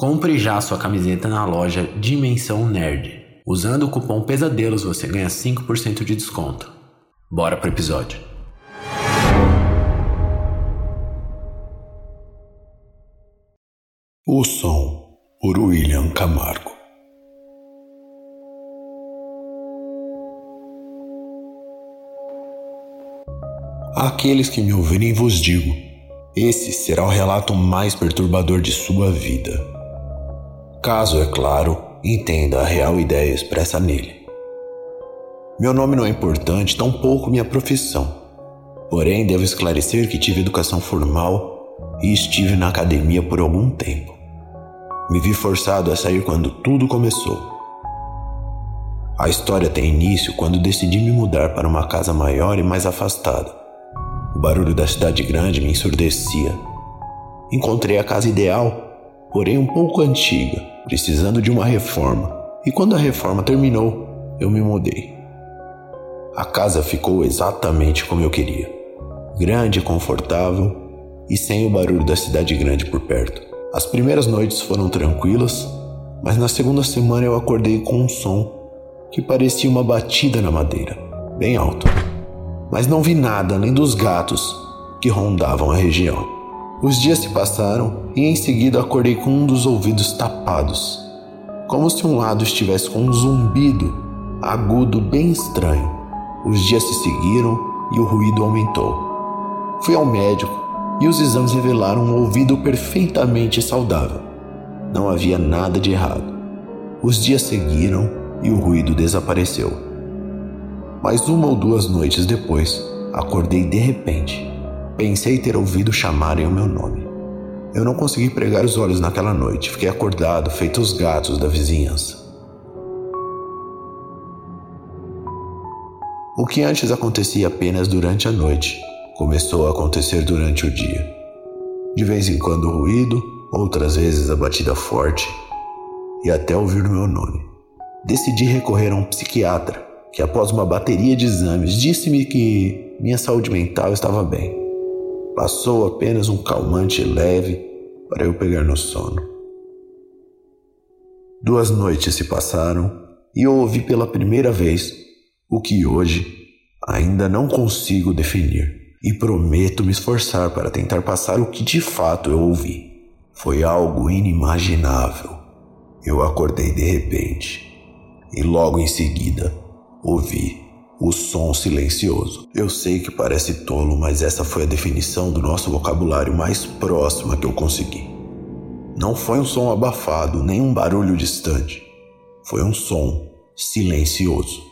Compre já sua camiseta na loja Dimensão Nerd. Usando o cupom Pesadelos você ganha 5% de desconto. Bora pro episódio. O som por William Camargo. Àqueles que me ouvirem vos digo: esse será o relato mais perturbador de sua vida caso, é claro, entenda a real ideia expressa nele. Meu nome não é importante, tampouco minha profissão. Porém, devo esclarecer que tive educação formal e estive na academia por algum tempo. Me vi forçado a sair quando tudo começou. A história tem início quando decidi me mudar para uma casa maior e mais afastada. O barulho da cidade grande me ensurdecia. Encontrei a casa ideal porém um pouco antiga, precisando de uma reforma. E quando a reforma terminou, eu me mudei. A casa ficou exatamente como eu queria: grande, confortável e sem o barulho da cidade grande por perto. As primeiras noites foram tranquilas, mas na segunda semana eu acordei com um som que parecia uma batida na madeira, bem alto. Mas não vi nada além dos gatos que rondavam a região. Os dias se passaram e em seguida acordei com um dos ouvidos tapados, como se um lado estivesse com um zumbido agudo bem estranho. Os dias se seguiram e o ruído aumentou. Fui ao médico e os exames revelaram um ouvido perfeitamente saudável. Não havia nada de errado. Os dias seguiram e o ruído desapareceu. Mas uma ou duas noites depois, acordei de repente Pensei ter ouvido chamarem o meu nome. Eu não consegui pregar os olhos naquela noite, fiquei acordado, feito os gatos da vizinhança. O que antes acontecia apenas durante a noite, começou a acontecer durante o dia. De vez em quando o ruído, outras vezes a batida forte, e até ouvir o meu nome. Decidi recorrer a um psiquiatra, que após uma bateria de exames disse-me que minha saúde mental estava bem. Passou apenas um calmante leve para eu pegar no sono. Duas noites se passaram e eu ouvi pela primeira vez o que hoje ainda não consigo definir e prometo me esforçar para tentar passar o que de fato eu ouvi. Foi algo inimaginável. Eu acordei de repente e logo em seguida ouvi o som silencioso. Eu sei que parece tolo, mas essa foi a definição do nosso vocabulário mais próxima que eu consegui. Não foi um som abafado, nem um barulho distante. Foi um som silencioso.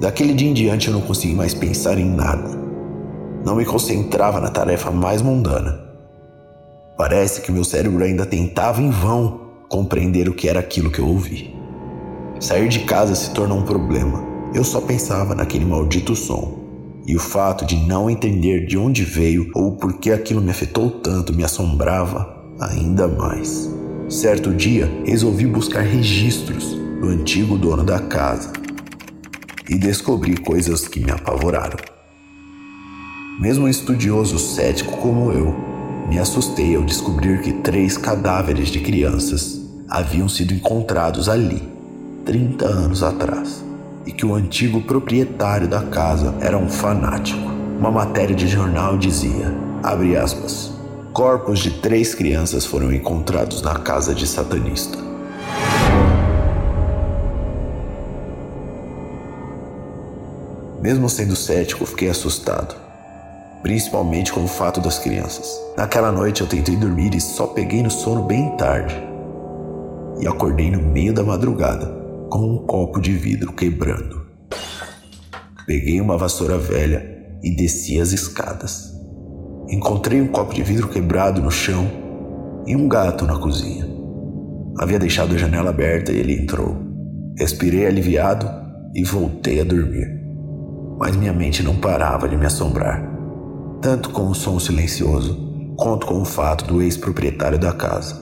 Daquele dia em diante eu não consegui mais pensar em nada. Não me concentrava na tarefa mais mundana. Parece que meu cérebro ainda tentava em vão compreender o que era aquilo que eu ouvi. Sair de casa se tornou um problema eu só pensava naquele maldito som. E o fato de não entender de onde veio ou por que aquilo me afetou tanto me assombrava ainda mais. Certo dia, resolvi buscar registros do antigo dono da casa e descobri coisas que me apavoraram. Mesmo um estudioso cético como eu, me assustei ao descobrir que três cadáveres de crianças haviam sido encontrados ali 30 anos atrás e que o antigo proprietário da casa era um fanático. Uma matéria de jornal dizia, abre aspas, corpos de três crianças foram encontrados na casa de satanista. Mesmo sendo cético, fiquei assustado, principalmente com o fato das crianças. Naquela noite eu tentei dormir e só peguei no sono bem tarde. E acordei no meio da madrugada com um copo de vidro quebrando. Peguei uma vassoura velha e desci as escadas. Encontrei um copo de vidro quebrado no chão e um gato na cozinha. Havia deixado a janela aberta e ele entrou. Respirei aliviado e voltei a dormir. Mas minha mente não parava de me assombrar, tanto com o som silencioso quanto com o fato do ex-proprietário da casa.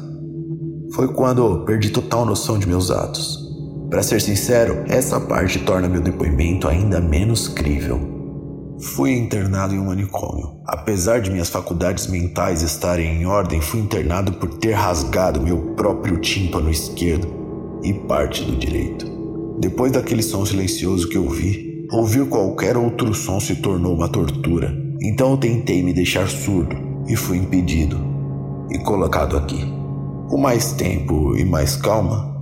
Foi quando perdi total noção de meus atos. Para ser sincero, essa parte torna meu depoimento ainda menos crível. Fui internado em um manicômio. Apesar de minhas faculdades mentais estarem em ordem, fui internado por ter rasgado meu próprio tímpano esquerdo e parte do direito. Depois daquele som silencioso que ouvi, ouvir qualquer outro som se tornou uma tortura. Então eu tentei me deixar surdo e fui impedido e colocado aqui. Com mais tempo e mais calma,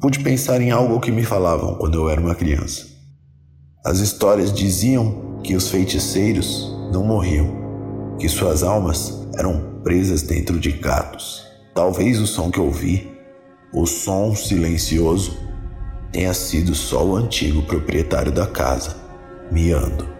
pude pensar em algo que me falavam quando eu era uma criança. As histórias diziam que os feiticeiros não morriam, que suas almas eram presas dentro de gatos. Talvez o som que ouvi, o som silencioso, tenha sido só o antigo proprietário da casa, miando.